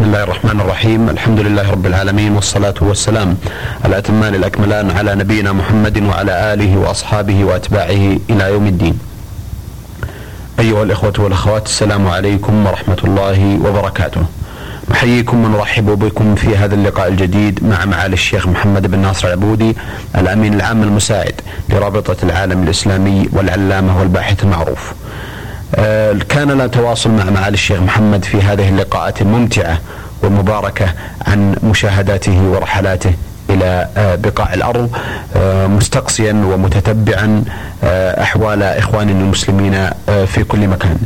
بسم الله الرحمن الرحيم. الحمد لله رب العالمين والصلاة والسلام الأتمان الأكملان على نبينا محمد وعلى آله وأصحابه وأتباعه إلى يوم الدين. أيها الإخوة والأخوات السلام عليكم ورحمة الله وبركاته. نحييكم ونرحب بكم في هذا اللقاء الجديد مع معالي الشيخ محمد بن ناصر العبودي الأمين العام المساعد لرابطة العالم الإسلامي والعلامة والباحث المعروف. كان لنا تواصل مع معالي الشيخ محمد في هذه اللقاءات الممتعة والمباركة عن مشاهداته ورحلاته إلى آه، بقاع الأرض آه، مستقصيا ومتتبعا أحوال اخواننا المسلمين في كل مكان.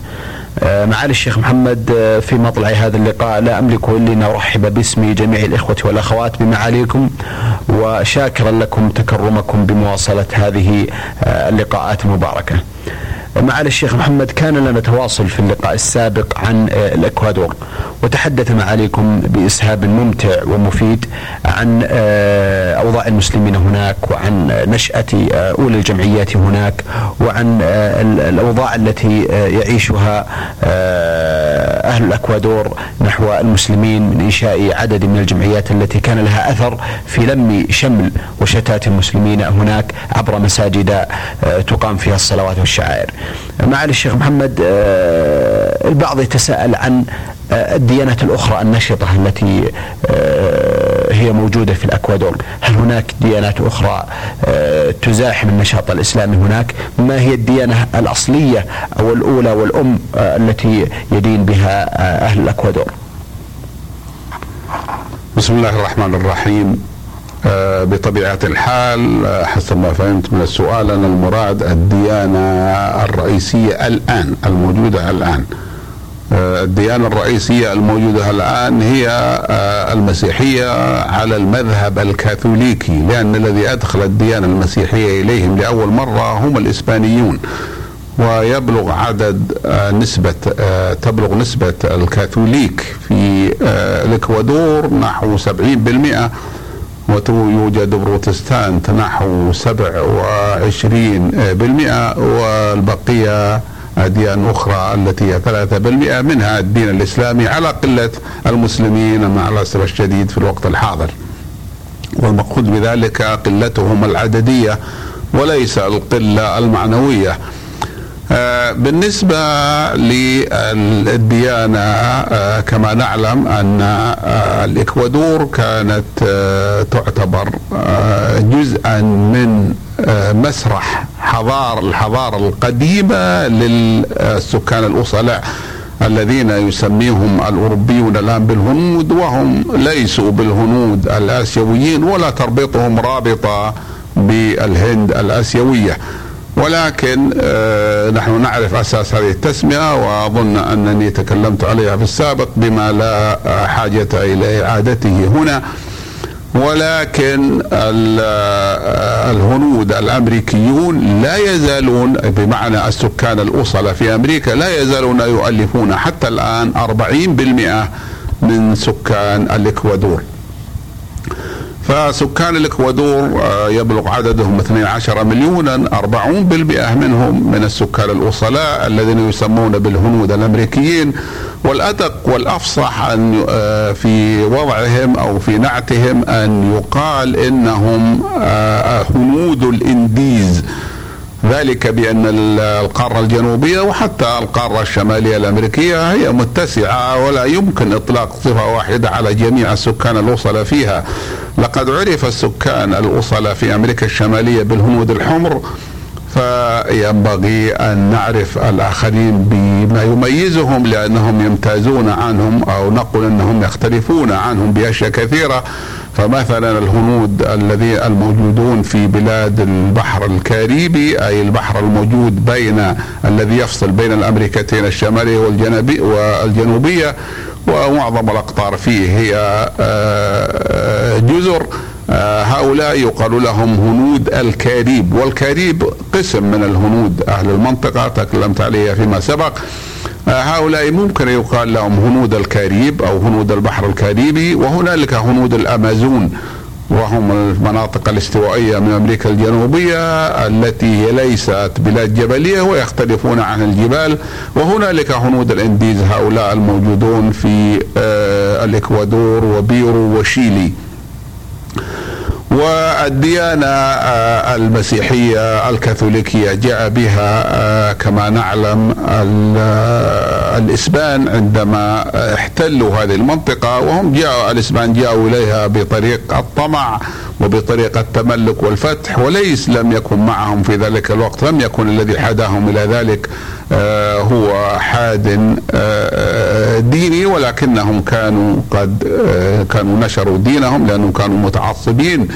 معالي الشيخ محمد في مطلع هذا اللقاء لا املك إلا ان ارحب باسم جميع الإخوة والأخوات بمعاليكم وشاكرا لكم تكرمكم بمواصلة هذه اللقاءات المباركة. معالي الشيخ محمد كان لنا تواصل في اللقاء السابق عن آه، الإكوادور وتحدث معاليكم بإسهاب ممتع ومفيد عن آه، أوضاع المسلمين هناك وعن نشأة آه، اولى الجمعيات هناك وعن الأوضاع التي يعيشها أهل الإكوادور نحو المسلمين من إنشاء عدد من الجمعيات التي كان لها أثر في لم شمل وشتات المسلمين هناك عبر مساجد تقام فيها الصلوات والشعائر. معالي الشيخ محمد آه، البعض يتساءل عن آه، الديانات الأخرى النشطة التي آه، هي موجودة في الأكوادور. هل هناك ديانات أخرى تزاحم النشاط الإسلامي هناك؟ ما هي الديانة الأصلية أو الأولى والأم التي يدين بها أهل الأكوادور؟ بسم الله الرحمن الرحيم. بطبيعة الحال آه، حسب ما فهمت من السؤال أن المراد الديانة الرئيسية الآن الموجودة الآن. آه، الديانة الرئيسية الموجودة الآن هي المسيحية على المذهب الكاثوليكي لأن الذي أدخل الديانة المسيحية إليهم لأول مرة هم الإسبانيون. ويبلغ عدد نسبة تبلغ نسبة الكاثوليك في الإكوادور نحو 70% ويوجد بروتستانت نحو 27% والبقية أديان أخرى التي هي 3% منها الدين الإسلامي على قلة المسلمين مع الأسف الشديد في الوقت الحاضر. والمقصود بذلك قلتهم العددية وليس القلة المعنوية. بالنسبة للديانة آه، كما نعلم أن آه، الإكوادور كانت تعتبر جزءا من مسرح حضار الحضارة القديمة للسكان الأصلاء الذين يسميهم الأوروبيون الآن بالهنود وهم ليسوا بالهنود الآسيويين ولا تربطهم رابطة بالهند الآسيوية. ولكن آه، نحن نعرف أساس هذه التسمية وأظن أنني تكلمت عليها في السابق بما لا حاجة إلى إعادته هنا. ولكن آه، الهنود الأمريكيون لا يزالون بمعنى السكان الاصله في أمريكا لا يزالون يؤلفون حتى الآن 40% من سكان الإكوادور. فسكان الاكوادور آه، يبلغ عددهم 12 مليونا 40% منهم من السكان الأصلاء الذين يسمون بالهنود الأمريكيين والأدق والأفصح أن آه، في وضعهم أو في نعتهم أن يقال إنهم آه، هنود الإنديز. ذلك بأن القارة الجنوبية وحتى القارة الشمالية الأمريكية هي متسعة ولا يمكن إطلاق صفة واحدة على جميع السكان الاوصل فيها. لقد عرف السكان الاوصل في أمريكا الشمالية بالهنود الحمر فينبغي أن نعرف الآخرين بما يميزهم لأنهم يمتازون عنهم أو نقول إنهم يختلفون عنهم بأشياء كثيرة. فمثلا الهنود الذي الموجودون في بلاد البحر الكاريبي أي البحر الموجود بين الذي يفصل بين الأمريكتين الشمالية والجنوبية ومعظم الأقطار فيه هي آه، جزر. آه، هؤلاء يقال لهم هنود الكاريب والكاريب قسم من الهنود أهل المنطقة تكلمت عليها فيما سبق. آه، هؤلاء ممكن يقال لهم هنود الكاريب أو هنود البحر الكاريبي وهنالك هنود الأمازون. وهم المناطق الاستوائية من أمريكا الجنوبية التي ليست بلاد جبلية ويختلفون عن الجبال. وهنالك هنود الإنديز هؤلاء الموجودون في آه، الإكوادور وبيرو وشيلي. والديانة آه، المسيحية الكاثوليكية جاء بها آه، كما نعلم آه، الإسبان عندما احتلوا هذه المنطقة وهم جاءوا الإسبان جاءوا إليها بطريق الطمع. وبطريق التملك والفتح وليس لم يكن معهم في ذلك الوقت لم يكن الذي حداهم إلى ذلك هو حاد ديني ولكنهم كانوا قد كانوا نشروا دينهم لأنهم كانوا متعصبين.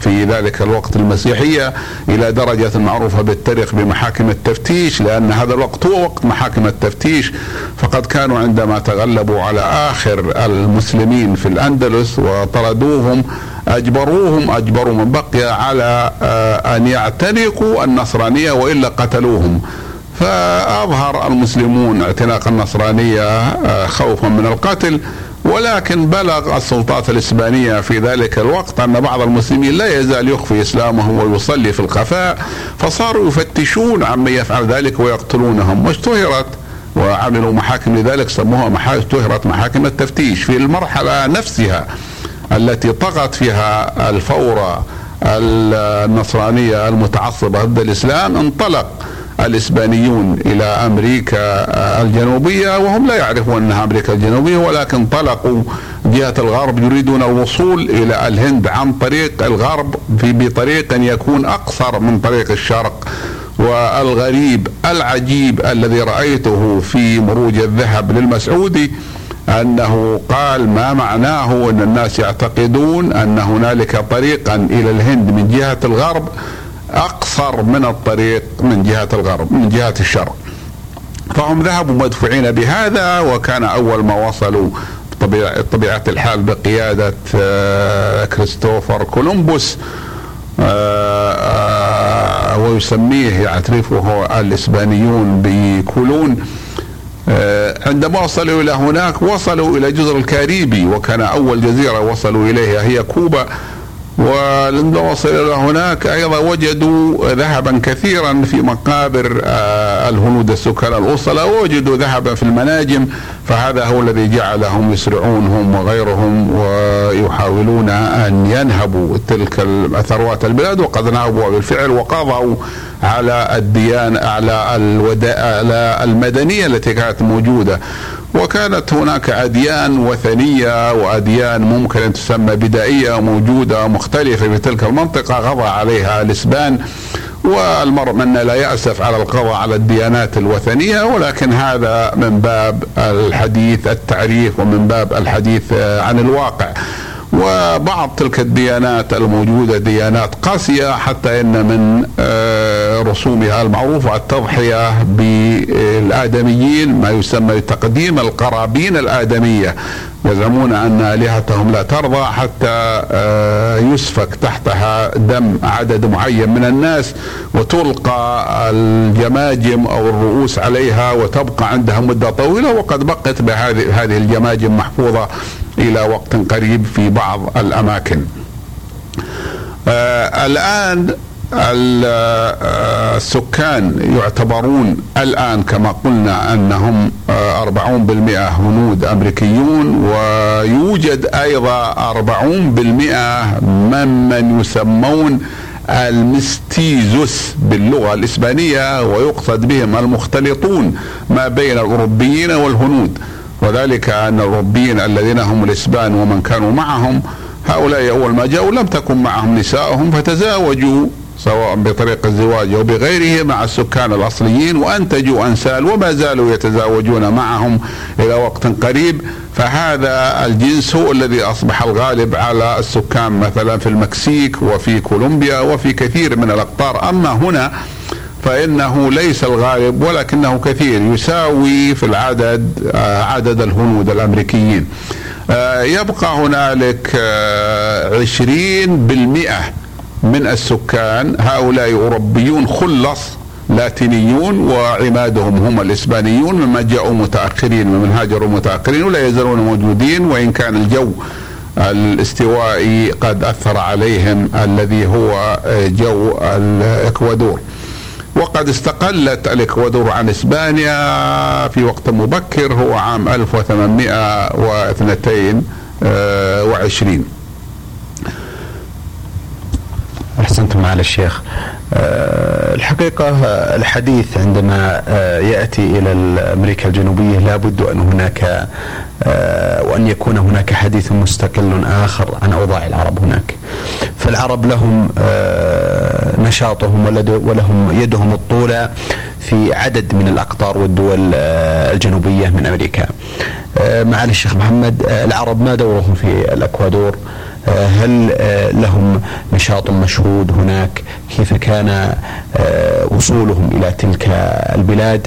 في ذلك الوقت المسيحية إلى درجة معروفة بالتاريخ بمحاكم التفتيش لأن هذا الوقت هو وقت محاكم التفتيش. فقد كانوا عندما تغلبوا على آخر المسلمين في الأندلس وطردوهم أجبروهم أجبروا من بقي على آه، أن يعتنقوا النصرانية وإلا قتلوهم. فأظهر المسلمون اعتناق النصرانية آه، خوفا من القتل ولكن بلغ السلطات الإسبانية في ذلك الوقت أن بعض المسلمين لا يزال يخفي إسلامه ويصلي في الخفاء فصاروا يفتشون عمن يفعل ذلك ويقتلونهم واشتهرت وعملوا محاكم لذلك سموها محاكم اشتهرت محاكم التفتيش في المرحلة نفسها التي طغت فيها الفورة النصرانية المتعصبة ضد الإسلام انطلق الإسبانيون إلى أمريكا الجنوبية وهم لا يعرفون أنها أمريكا الجنوبية ولكن انطلقوا جهة الغرب يريدون الوصول إلى الهند عن طريق الغرب في بطريق يكون أقصر من طريق الشرق. والغريب العجيب الذي رأيته في مروج الذهب للمسعودي أنه قال ما معناه أن الناس يعتقدون أن هنالك طريقا إلى الهند من جهة الغرب أقصر من الطريق من جهة الغرب من جهة الشرق. فهم ذهبوا مدفوعين بهذا وكان أول ما وصلوا بطبيعه الحال بقيادة آه، كريستوفر كولومبوس آه، آه، ويسميه يعترفه الإسبانيون بكولون. عندما وصلوا إلى هناك وصلوا إلى جزر الكاريبي وكان أول جزيرة وصلوا إليها هي كوبا. ولما وصل إلى هناك. أيضا وجدوا ذهبا كثيرا في مقابر آه، الهنود السكان الاصلاء ووجدوا ذهبا في المناجم فهذا هو الذي جعلهم يسرعون هم وغيرهم ويحاولون أن ينهبوا تلك ثروات البلاد وقد نهبوا بالفعل وقضوا على الديانه على على المدنية التي كانت موجودة. وكانت هناك أديان وثنية وأديان ممكن أن تسمى بدائية موجودة مختلفة في تلك المنطقة غضى عليها الإسبان والمرء منا لا يأسف على القضاء على الديانات الوثنية ولكن هذا من باب الحديث التعريف ومن باب الحديث عن الواقع. وبعض تلك الديانات الموجودة ديانات قاسية حتى إن من آه، رسومها المعروفة التضحية بالآدميين ما يسمى بتقديم القرابين الآدمية. يزعمون أن آلهتهم لا ترضى حتى آه، يسفك تحتها دم عدد معين من الناس وتلقى الجماجم أو الرؤوس عليها وتبقى عندها مدة طويلة وقد بقت بهذه هذه الجماجم محفوظة إلى وقت قريب في بعض الأماكن. آه الآن السكان يعتبرون الآن كما قلنا أنهم آه، أربعون بالمئة هنود أمريكيون ويوجد أيضا أربعون بالمئة ممن يسمون المستيزوس باللغة الإسبانية ويقصد بهم المختلطون ما بين الأوروبيين والهنود وذلك أن الأوروبيين الذين هم الإسبان ومن كانوا معهم هؤلاء أول ما جاءوا لم تكن معهم نساءهم فتزاوجوا سواء بطريق الزواج أو بغيره مع السكان الأصليين وأنتجوا انسال وما زالوا يتزاوجون معهم إلى وقت قريب. فهذا الجنس هو الذي أصبح الغالب على السكان مثلا في المكسيك وفي كولومبيا وفي كثير من الأقطار. أما هنا فإنه ليس الغالب ولكنه كثير يساوي في العدد آه، عدد الهنود الأمريكيين. آه، يبقى هنالك آه، عشرين بالمئة من السكان هؤلاء أوروبيون خلص لاتينيون وعمادهم هم الإسبانيون مما جاءوا متأخرين ممن هاجروا متأخرين ولا يزالون موجودين وإن كان الجو الاستوائي قد أثر عليهم الذي هو جو الإكوادور. وقد استقلت الإكوادور عن إسبانيا في وقت مبكر هو عام 1822 أحسنتم معالي الشيخ. آه، الحقيقة آه، الحديث عندما آه، يأتي إلى أمريكا الجنوبية لابد أن هناك وأن يكون هناك حديث مستقل آخر عن أوضاع العرب هناك. فالعرب لهم نشاطهم ولهم يدهم الطولى في عدد من الأقطار والدول الجنوبية من أمريكا. معالي الشيخ محمد العرب ما دورهم في الأكوادور؟ هل لهم نشاط مشهود هناك؟ كيف كان آه، وصولهم إلى تلك البلاد؟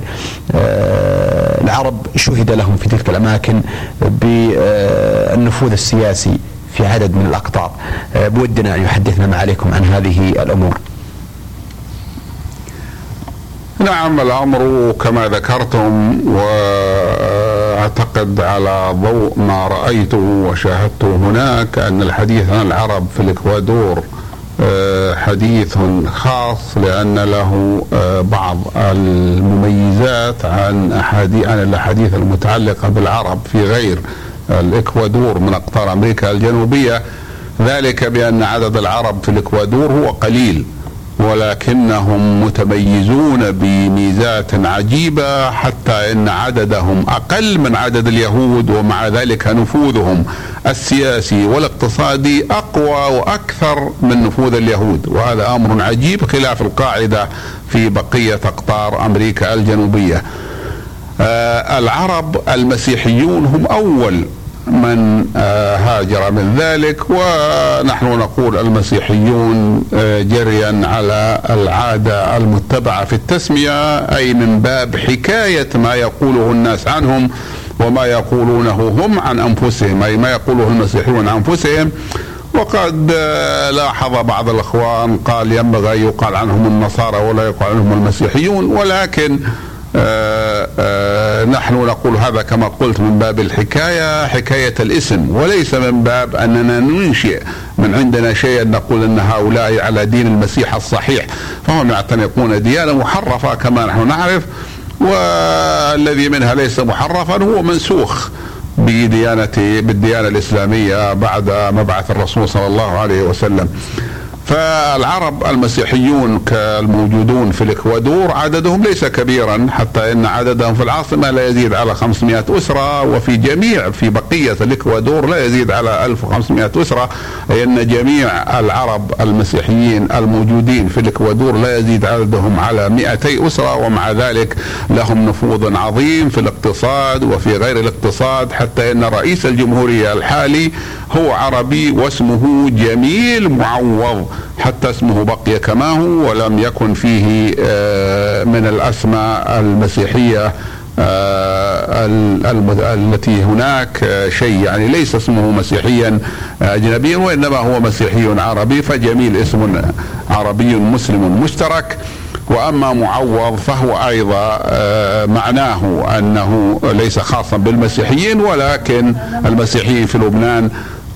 آه، العرب شهد لهم في تلك الأماكن بالنفوذ السياسي في عدد من الاقطار آه، بودنا أن يحدثنا ما عليكم عن هذه الأمور. نعم الأمر كما ذكرتم وأعتقد على ضوء ما رأيته وشاهدته هناك أن الحديث عن العرب في الإكوادور آه، حديث خاص لأن له آه، بعض المميزات عن احاديث عن الأحاديث المتعلقة بالعرب في غير الإكوادور من أقطار أمريكا الجنوبية. ذلك بأن عدد العرب في الإكوادور هو قليل. ولكنهم متميزون بميزات عجيبة حتى إن عددهم أقل من عدد اليهود ومع ذلك نفوذهم السياسي والاقتصادي أقوى وأكثر من نفوذ اليهود وهذا أمر عجيب خلاف القاعدة في بقية أقطار أمريكا الجنوبية. آه العرب المسيحيون هم أول من آه، هاجر من ذلك ونحن نقول المسيحيون آه، جريا على العادة المتبعة في التسمية أي من باب حكاية ما يقوله الناس عنهم وما يقولونه هم عن أنفسهم أي ما يقوله المسيحيون عن أنفسهم. وقد آه، لاحظ بعض الأخوان قال ينبغي يقال عنهم النصارى ولا يقال عنهم المسيحيون ولكن آه، آه، نحن نقول هذا كما قلت من باب الحكاية حكاية الاسم وليس من باب أننا ننشئ من عندنا شيئا نقول إن هؤلاء على دين المسيح الصحيح. فهم يعتنقون ديانة محرفة كما نحن نعرف والذي منها ليس محرفا هو منسوخ بديانة بالديانة الإسلامية بعد مبعث الرسول صلى الله عليه وسلم. فالعرب المسيحيون كالموجودون في الاكوادور عددهم ليس كبيرا حتى إن عددهم في العاصمة لا يزيد على 500 أسرة وفي جميع في بقية الاكوادور لا يزيد على 1500 أسرة اي ان جميع العرب المسيحيين الموجودين في الاكوادور لا يزيد عددهم على 200 أسرة ومع ذلك لهم نفوذ عظيم في الاقتصاد وفي غير الاقتصاد حتى إن رئيس الجمهورية الحالي هو عربي واسمه جميل معوض. حتى اسمه بقي كما هو ولم يكن فيه آه، من الأسماء المسيحية آه، التي هناك آه، شيء يعني ليس اسمه مسيحيا اجنبيا وإنما هو مسيحي عربي فجميل اسم عربي مسلم مشترك. وأما معوض فهو أيضا معناه أنه ليس خاصا بالمسيحيين ولكن المسيحيين في لبنان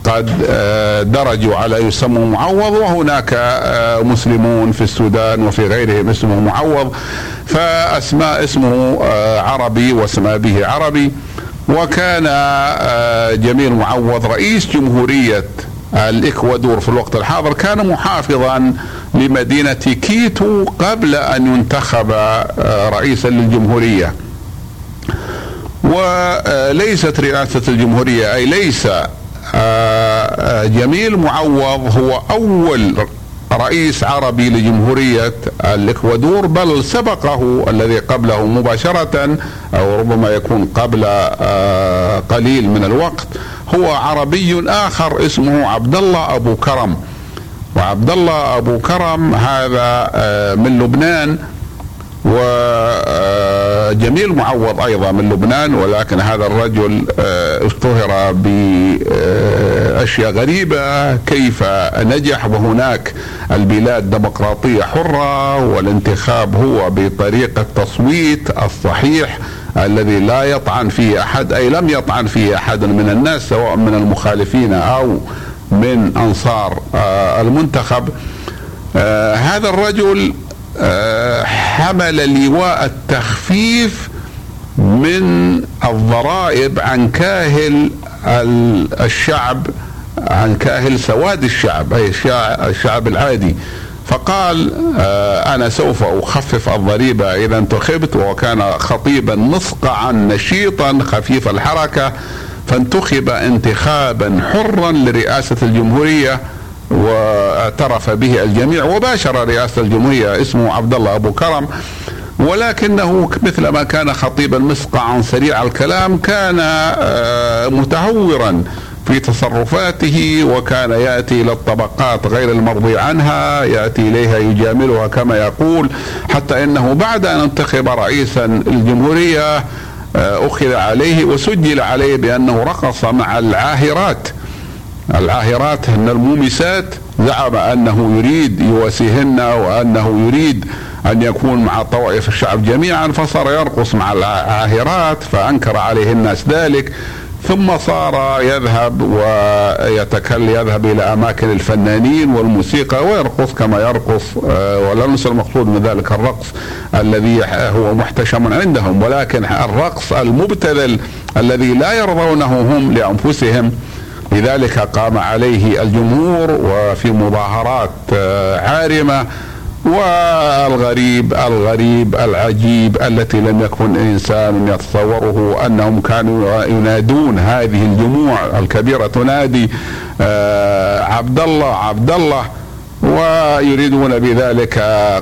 قد آه، درجوا على يسموا معوض وهناك آه، مسلمون في السودان وفي غيرهم اسمه معوض فأسماء اسمه آه، عربي واسمى به عربي وكان جميل معوض رئيس جمهورية الإكوادور في الوقت الحاضر كان محافظا لمدينة كيتو قبل أن ينتخب رئيسا للجمهورية. وليست رئاسة الجمهورية أي ليس جميل معوض هو أول رئيس عربي لجمهورية الإكوادور بل سبقه الذي قبله مباشرة أو ربما يكون قبل آه، قليل من الوقت هو عربي آخر اسمه عبد الله أبو كرم. وعبد الله أبو كرم هذا من لبنان وجميل معوض أيضا من لبنان ولكن هذا الرجل آه، اشتهر بأشياء غريبة كيف نجح؟ وهناك البلاد ديمقراطية حرة والانتخاب هو بطريقة التصويت الصحيح الذي لا يطعن فيه أحد أي لم يطعن فيه أحد من الناس سواء من المخالفين أو من أنصار آه، المنتخب. آه، هذا الرجل آه، حمل لواء التخفيف من الضرائب عن كاهل الشعب عن كاهل سواد الشعب أي الشعب العادي. فقال آه أنا سوف أخفف الضريبة إذا انتخبت وكان خطيبا مصقعا نشيطا خفيف الحركة فانتخب انتخابا حرا لرئاسة الجمهورية واعترف به الجميع وباشر رئاسة الجمهورية اسمه عبد الله أبو كرم ولكنه مثلما كان خطيبا مسقعا سريع الكلام كان آه متهورا في تصرفاته وكان يأتي إلى الطبقات غير المرضي عنها يأتي إليها يجاملها كما يقول حتى إنه بعد أن انتخب رئيسا الجمهورية آه، أخذ عليه وسجل عليه بأنه رقص مع العاهرات. العاهرات هن المومسات. زعم أنه يريد يواسيهن وأنه يريد أن يكون مع طوائف الشعب جميعا فصار يرقص مع العاهرات فأنكر عليه الناس ذلك. ثم صار يذهب ويتكل يذهب إلى أماكن الفنانين والموسيقى ويرقص كما يرقص آه، ولا ننسى المقصود من ذلك الرقص الذي هو محتشم عندهم. ولكن الرقص المبتذل الذي لا يرضونه هم لأنفسهم لذلك قام عليه الجمهور وفي مظاهرات آه، عارمة والغريب الغريب العجيب التي لم يكن إنسان يتصوره أنهم كانوا ينادون هذه الجموع الكبيرة. تنادي آه عبد الله عبد الله ويريدون بذلك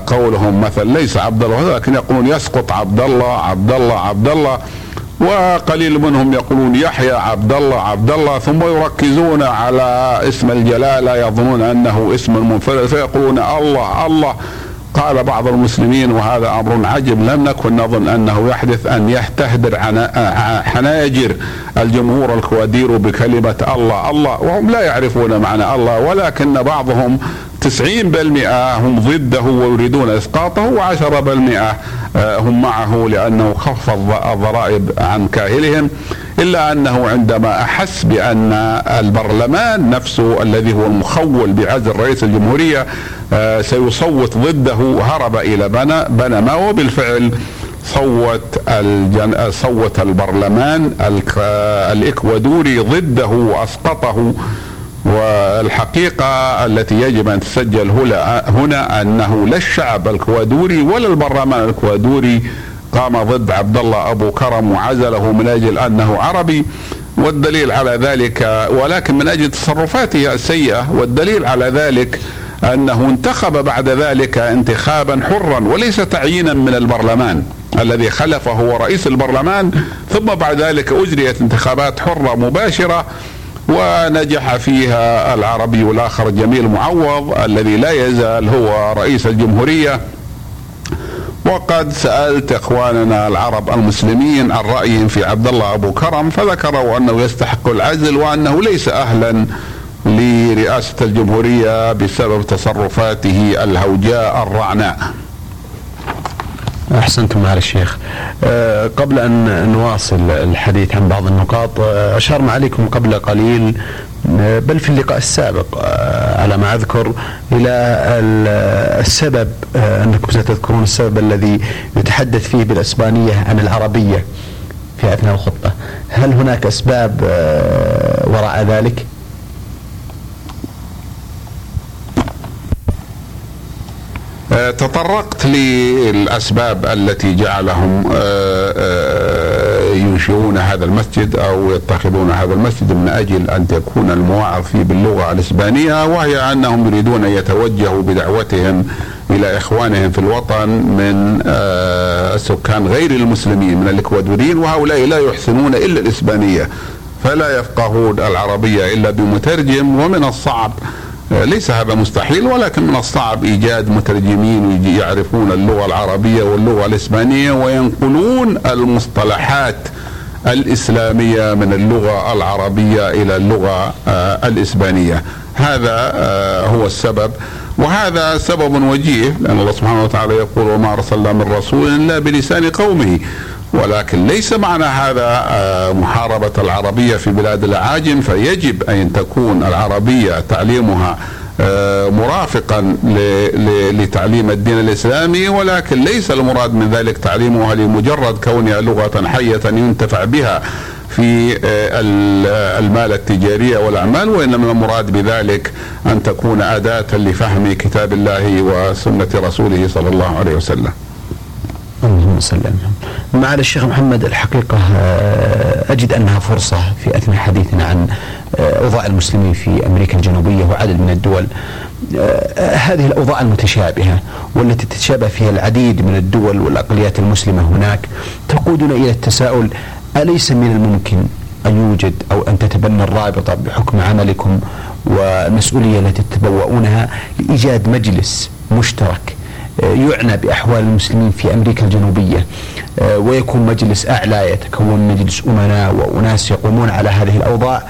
قولهم. مثلا ليس عبد الله ولكن يقولون يسقط عبد الله عبد الله عبد الله وقليل منهم يقولون يحيى عبد الله عبد الله ثم يركزون على اسم الجلاله يظنون أنه اسم منفرد فيقولون الله الله. قال بعض المسلمين وهذا أمر عجب لم نكن نظن أنه يحدث أن تهدر حناجر الجمهور الكوادير بكلمة الله. الله وهم لا يعرفون معنى الله ولكن بعضهم تسعين بالمئة هم ضده ويريدون وعشرة بالمئة آه، هم معه لأنه خفض الضرائب عن كاهلهم. إلا أنه عندما أحس بأن البرلمان نفسه الذي هو المخول بعزل رئيس الجمهورية آه، سيصوت ضده هرب إلى بنما وبالفعل صوت الجن... صوت البرلمان الإكوادوري ضده وأسقطه. والحقيقة التي يجب أن تسجل هنا أنه لا الشعب الكوادوري ولا البرلمان الكوادوري قام ضد عبد الله أبو كرم وعزله من أجل أنه عربي والدليل على ذلك ولكن من أجل تصرفاته السيئة والدليل على ذلك أنه انتخب بعد ذلك انتخابا حرا وليس تعيينا من البرلمان الذي خلفه هو رئيس البرلمان ثم بعد ذلك أجريت انتخابات حرة مباشرة ونجح فيها العربي الآخر جميل معوض الذي لا يزال هو رئيس الجمهورية. وقد سألت إخواننا العرب المسلمين عن رأيهم في عبد الله أبو كرم فذكروا أنه يستحق العزل وأنه ليس أهلا لرئاسة الجمهورية بسبب تصرفاته الهوجاء الرعناء. أحسنتم معالي الشيخ أه قبل أن نواصل الحديث عن بعض النقاط أه أشرنا عليكم قبل قليل بل في اللقاء السابق أه على ما أذكر إلى السبب أه انكم ستذكرون السبب الذي يتحدث فيه بالإسبانية عن العربية في أثناء الخطبة هل هناك أسباب أه وراء ذلك؟ تطرقت للأسباب التي جعلهم آه، آه، ينشئون هذا المسجد أو يتخذون هذا المسجد من أجل أن تكون المواعظ فيه باللغة الإسبانية وهي أنهم يريدون أن يتوجهوا بدعوتهم إلى إخوانهم في الوطن من السكان غير المسلمين من الإكوادوريين وهؤلاء لا يحسنون إلا الإسبانية فلا يفقهون العربية إلا بمترجم ومن الصعب ليس هذا مستحيل ولكن من الصعب إيجاد مترجمين يعرفون اللغة العربية واللغة الإسبانية وينقلون المصطلحات الإسلامية من اللغة العربية إلى اللغة آه، الإسبانية. هذا آه، هو السبب. وهذا سبب وجيه لأن الله سبحانه وتعالى يقول وما أرسلنا من رسول إلا بلسان قومه. ولكن ليس معنى هذا آه، محاربة العربية في بلاد الأعاجم فيجب أن تكون العربية تعليمها آه، مرافقا لتعليم الدين الإسلامي ولكن ليس المراد من ذلك تعليمها لمجرد كونها لغة حية ينتفع بها في آه، المال التجاريه والاعمال وإنما المراد بذلك أن تكون أداة لفهم كتاب الله وسنة رسوله صلى الله عليه وسلم. صل معالي الشيخ محمد الحقيقة آه، أجد أنها فرصة في أثناء حديثنا عن آه، أوضاع المسلمين في أمريكا الجنوبية وعدد من الدول. آه، هذه الأوضاع المتشابهة والتي تتشابه فيها العديد من الدول والأقليات المسلمة هناك تقودنا إلى التساؤل أليس من الممكن أن يوجد أو أن تتبنى الرابطة بحكم عملكم والمسؤولية التي تتبوؤونها لإيجاد مجلس مشترك يعنى بأحوال المسلمين في أمريكا الجنوبية آه، ويكون مجلس أعلى يتكون مجلس أمناء وأناس يقومون على هذه الأوضاع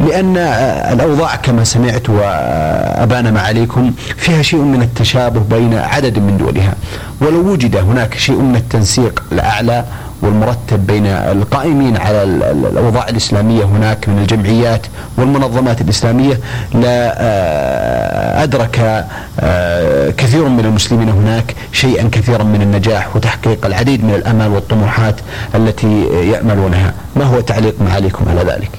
لأن آه، الأوضاع كما سمعت وأبان معاليكم فيها شيء من التشابه بين عدد من دولها ولو وجد هناك شيء من التنسيق الأعلى والمرتب بين القائمين على الأوضاع الإسلامية هناك من الجمعيات والمنظمات الإسلامية لا آه، أدرك آه، كثير من المسلمين هناك شيئا كثيرا من النجاح وتحقيق العديد من الأمال والطموحات التي يأملونها، ما هو تعليق معاليكم على ذلك؟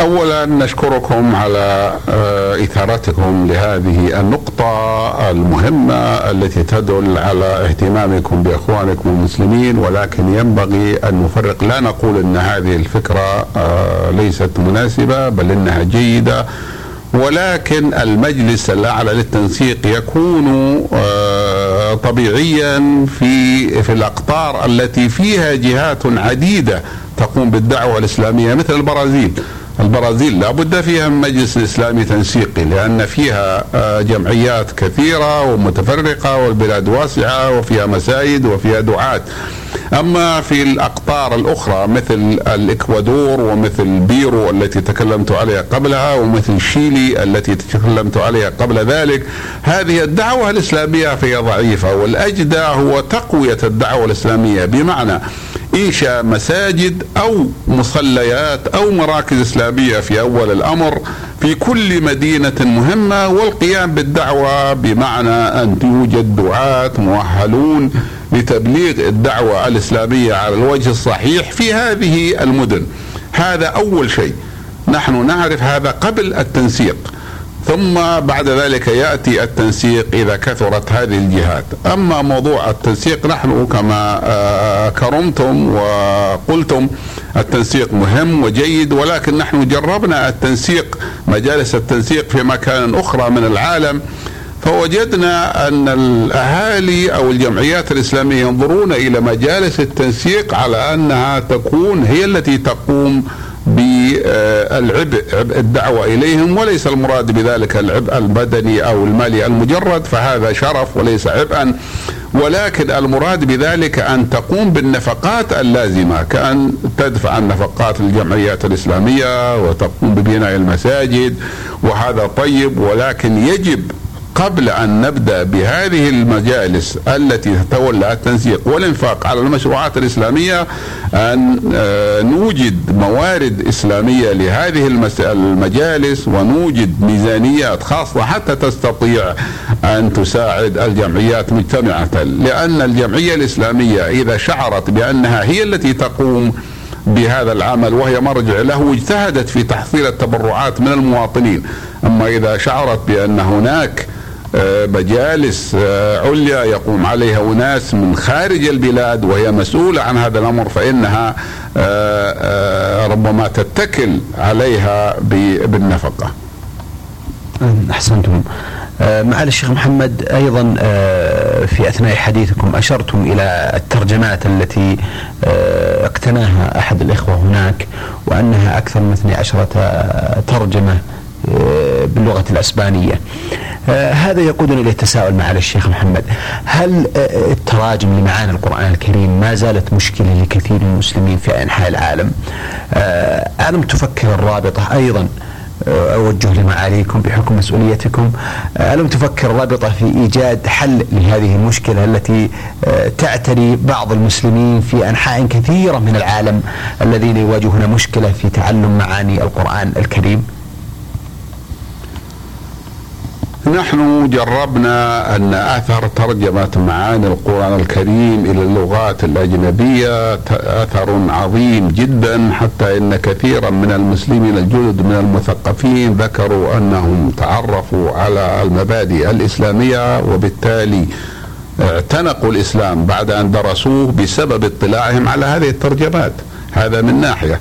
اولا نشكركم على آه، إثارتكم لهذه النقطة المهمة التي تدل على اهتمامكم بإخوانكم المسلمين ولكن ينبغي أن نفرق. لا نقول إن هذه الفكرة آه، ليست مناسبة بل إنها جيدة. ولكن المجلس الأعلى للتنسيق يكون آه، طبيعيا في في الأقطار التي فيها جهات عديدة تقوم بالدعوة الإسلامية مثل البرازيل. البرازيل لابد فيها من مجلس إسلامي تنسيقي لأن فيها آه، جمعيات كثيرة ومتفرقة والبلاد واسعة وفيها مساجد وفيها دعاة. أما في الأقطار الأخرى مثل الإكوادور ومثل بيرو التي تكلمت عليها قبلها ومثل شيلي التي تكلمت عليها قبل ذلك هذه الدعوة الإسلامية فيها ضعيفة والأجدى هو تقوية الدعوة الإسلامية. بمعنى انشاء مساجد أو مصليات أو مراكز إسلامية في أول الأمر في كل مدينة مهمة والقيام بالدعوة بمعنى أن يوجد دعاة مؤهلون لتبليغ الدعوة الإسلامية على الوجه الصحيح في هذه المدن. هذا أول شيء. نحن نعرف هذا قبل التنسيق. ثم بعد ذلك يأتي التنسيق إذا كثرت هذه الجهات، أما موضوع التنسيق نحن كما آه، كرمتم وقلتم التنسيق مهم وجيد ولكن نحن جربنا التنسيق مجالس التنسيق في مكان أخرى من العالم فوجدنا أن الأهالي أو الجمعيات الإسلامية ينظرون إلى مجالس التنسيق على أنها تكون هي التي تقوم بالعبء عبء الدعوة إليهم وليس المراد بذلك العبء البدني أو المالي المجرد فهذا شرف وليس عبئا. ولكن المراد بذلك أن تقوم بالنفقات اللازمة كأن تدفع النفقات للجمعيات الإسلامية وتقوم ببناء المساجد وهذا طيب ولكن يجب قبل أن نبدأ بهذه المجالس التي تتولى التنسيق والإنفاق على المشروعات الإسلامية أن آه، نوجد موارد إسلامية لهذه المجالس ونوجد ميزانيات خاصة حتى تستطيع أن تساعد الجمعيات مجتمعة. لأن الجمعية الإسلامية إذا شعرت بأنها هي التي تقوم بهذا العمل وهي مرجع له اجتهدت في تحصيل التبرعات من المواطنين. أما إذا شعرت بأن هناك مجالس آه، عليا يقوم عليها أناس من خارج البلاد وهي مسؤولة عن هذا الأمر فإنها آه، ربما تتكل عليها بالنفقة. أحسنتم. معالي الشيخ محمد أيضا في أثناء حديثكم أشرتم إلى الترجمات التي أقتناها أحد الإخوة هناك وأنها أكثر من 12 ترجمة. باللغة الأسبانية. آه، هذا يقودنا إلى التساؤل مع الشيخ محمد. هل آه، التراجم لمعاني القرآن الكريم ما زالت مشكلة لكثير من المسلمين في أنحاء العالم؟ ألم آه، تفكر الرابطة أيضا؟ أوجه لمعاليكم بحكم مسؤوليتكم. ألم تفكر رابطة في إيجاد حل لهذه المشكلة التي تعتري بعض المسلمين في أنحاء كثيرة من العالم الذين يواجهون مشكلة في تعلم معاني القرآن الكريم؟ نحن جربنا أن أثر ترجمة معاني القرآن الكريم إلى اللغات الأجنبية أثر عظيم جدا حتى إن كثيرا من المسلمين الجدد من المثقفين ذكروا أنهم تعرفوا على المبادئ الإسلامية وبالتالي اعتنقوا الإسلام بعد أن درسوه بسبب اطلاعهم على هذه الترجمات. هذا من ناحية.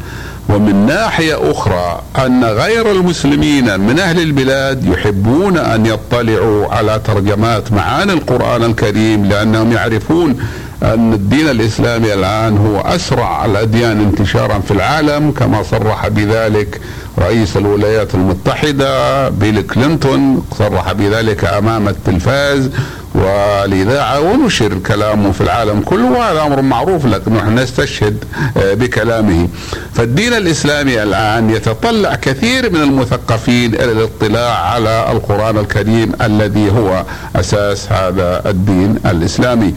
ومن ناحية أخرى أن غير المسلمين من أهل البلاد يحبون أن يطلعوا على ترجمات معاني القرآن الكريم لأنهم يعرفون أن الدين الإسلامي الآن هو أسرع الأديان انتشارا في العالم كما صرح بذلك رئيس الولايات المتحدة بيل كلينتون صرح بذلك أمام التلفاز. والاذاعه ونشر كلامه في العالم كله وهذا أمر معروف لكن نحن نستشهد آه، بكلامه. فالدين الإسلامي الآن يتطلع كثير من المثقفين إلى الاطلاع على القرآن الكريم الذي هو أساس هذا الدين الإسلامي.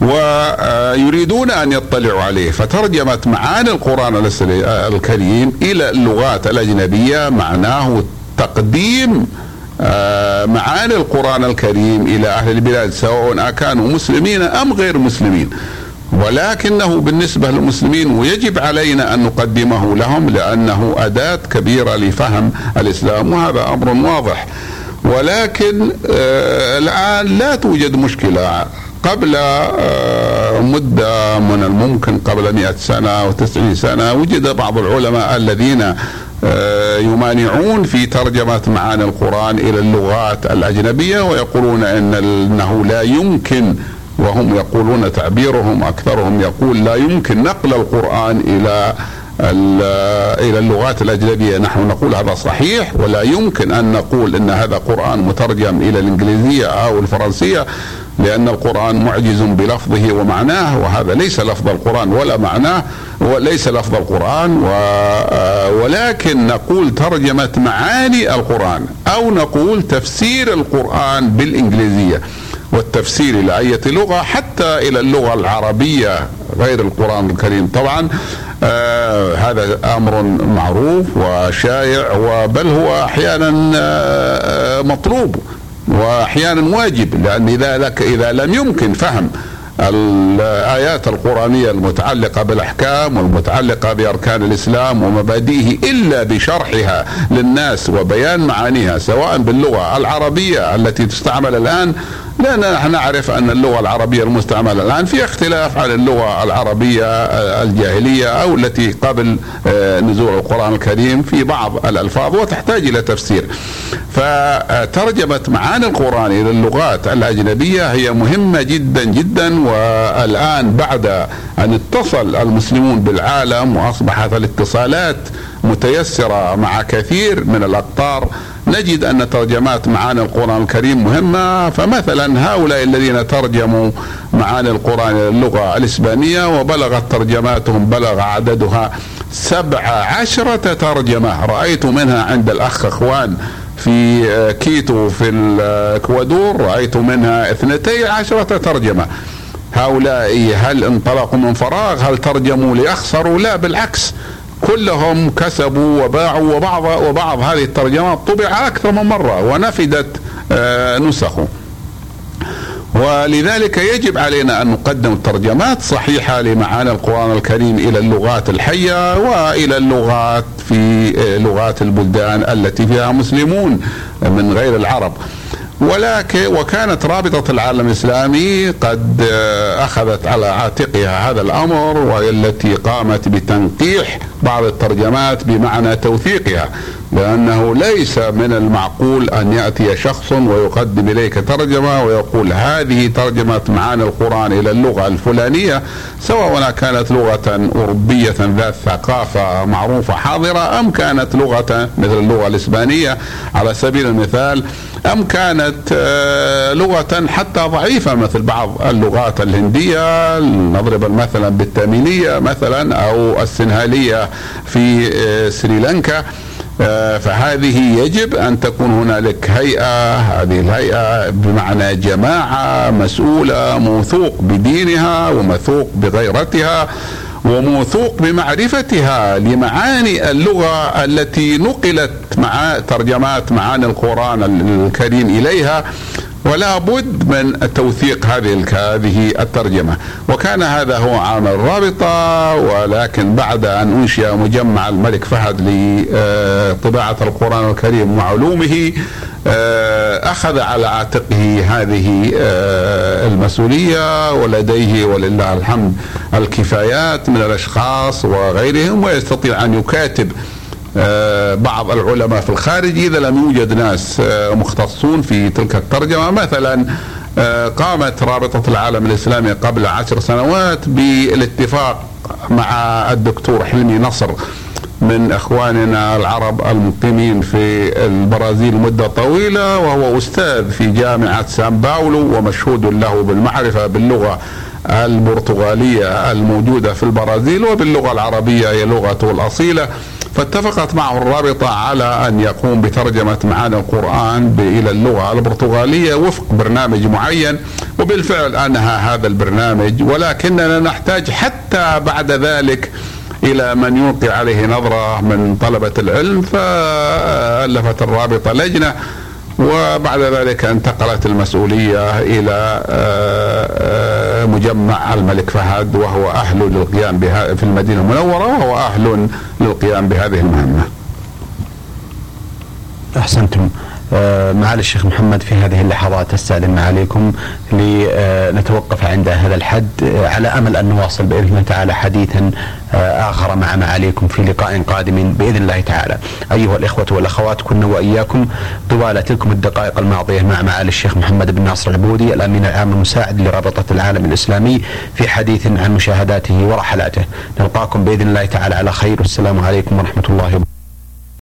ويريدون أن يطلعوا عليه فترجمه معاني القرآن الكريم إلى اللغات الأجنبية معناه تقديم آه، معاني القرآن الكريم إلى أهل البلاد سواء كانوا مسلمين أم غير مسلمين. ولكنه بالنسبة للمسلمين ويجب علينا أن نقدمه لهم لأنه أداة كبيرة لفهم الإسلام وهذا أمر واضح. ولكن آه الآن لا توجد مشكلة. قبل آه مدة من الممكن قبل مئة سنة أو تسعين سنة وجد بعض العلماء الذين آه، يمانعون في ترجمة معاني القرآن إلى اللغات الأجنبية ويقولون إن أنه لا يمكن وهم يقولون تعبيرهم أكثرهم يقول لا يمكن نقل القرآن إلى إلى اللغات الأجنبية. نحن نقول هذا صحيح ولا يمكن أن نقول إن هذا قرآن مترجم إلى الإنجليزية أو الفرنسية. لأن القرآن معجز بلفظه ومعناه وهذا ليس لفظ القرآن ولا معناه وليس لفظ القرآن آه، ولكن نقول ترجمة معاني القرآن أو نقول تفسير القرآن بالإنجليزية والتفسير إلى أية لغة حتى إلى اللغة العربية غير القرآن الكريم طبعا آه هذا أمر معروف وشائع وبل هو أحيانا آه مطلوب. وأحيانا واجب لأن إذا لك إذا لم يمكن فهم الآيات القرآنية المتعلقة بالأحكام والمتعلقة بأركان الإسلام ومبادئه إلا بشرحها للناس وبيان معانيها سواء باللغة العربية التي تستعمل الآن. لأننا نعرف أن اللغة العربية المستعملة الآن في اختلاف عن اللغة العربية الجاهلية أو التي قبل آه، نزول القرآن الكريم في بعض الألفاظ وتحتاج إلى تفسير. فترجمة معاني القرآن إلى اللغات الأجنبية هي مهمة جدا جدا والآن بعد أن اتصل المسلمون بالعالم وأصبحت الاتصالات متيسرة مع كثير من الأقطار نجد أن ترجمات معاني القرآن الكريم مهمة. فمثلا هؤلاء الذين ترجموا معاني القرآن إلى اللغة الإسبانية وبلغت ترجماتهم بلغ عددها سبع عشرة ترجمة. رأيت منها عند الأخ إخوان في كيتو في الإكوادور. رأيت منها اثنتي عشرة ترجمة. هؤلاء هل انطلقوا من فراغ؟ هل ترجموا ليخسروا لا بالعكس. كلهم كسبوا وباعوا وبعض وبعض هذه الترجمات طبع أكثر من مرة ونفدت آه، نسخه. ولذلك يجب علينا أن نقدم ترجمات صحيحة لمعاني القرآن الكريم إلى اللغات الحية وإلى اللغات في آه، لغات البلدان التي فيها مسلمون من غير العرب. ولكن وكانت رابطة العالم الإسلامي قد آه، أخذت على عاتقها هذا الأمر والتي قامت بتنقيح بعض الترجمات بمعنى توثيقها لأنه ليس من المعقول أن يأتي شخص ويقدم إليك ترجمة ويقول هذه ترجمة معاني القرآن إلى اللغة الفلانية سواء كانت لغة أوروبية ذات ثقافة معروفة حاضرة أم كانت لغة مثل اللغة الإسبانية على سبيل المثال أم كانت آه، لغة حتى ضعيفة مثل بعض اللغات الهندية نضرب مثلا بالتامينية مثلا أو السنهالية في آه، سريلانكا. فهذه يجب أن تكون هنالك هيئة هذه الهيئة بمعنى جماعة مسؤولة موثوق بدينها وموثوق بغيرتها وموثوق بمعرفتها لمعاني اللغة التي نقلت مع ترجمات معاني القرآن الكريم إليها. ولا بد من توثيق هذه هذه الترجمة. وكان هذا هو عامل الرابطة ولكن بعد أن أنشئ مجمع الملك فهد لطباعة القرآن الكريم وعلومه آه، أخذ على عاتقه هذه آه، المسؤولية ولديه ولله الحمد الكفايات من الأشخاص وغيرهم ويستطيع أن يكاتب بعض العلماء في الخارج إذا لم يوجد ناس آه، مختصون في تلك الترجمة. مثلا آه، قامت رابطة العالم الإسلامي قبل عشر سنوات بالاتفاق مع الدكتور حلمي نصر من إخواننا العرب المقيمين في البرازيل مدة طويلة وهو أستاذ في جامعة سان باولو ومشهود له بالمعرفة باللغة البرتغالية الموجودة في البرازيل وباللغة العربية هي لغته الأصيلة فاتفقت معه الرابطة على أن يقوم بترجمة معاني القرآن إلى اللغة البرتغالية وفق برنامج معين وبالفعل أنهى هذا البرنامج ولكننا نحتاج حتى بعد ذلك إلى من يلقي عليه نظرة من طلبة العلم فألفت الرابطة لجنة وبعد ذلك انتقلت المسؤولية إلى آه، آه، مجمع الملك فهد وهو أهل للقيام بها في المدينة المنورة وهو أهل للقيام بهذه المهمة. أحسنتم. معالي الشيخ محمد في هذه اللحظات استاذن معاليكم لنتوقف عند هذا الحد آه، على أمل أن نواصل بإذن الله تعالى حديثا آه، آخر مع معاليكم في لقاء قادم بإذن الله تعالى. أيها الإخوة والأخوات كنا وإياكم طوال تلكم الدقائق الماضية مع معالي الشيخ محمد بن ناصر العبودي الأمين العام المساعد لرابطة العالم الإسلامي في حديث عن مشاهداته ورحلاته. نلقاكم بإذن الله تعالى على خير والسلام عليكم ورحمة الله وبركاته.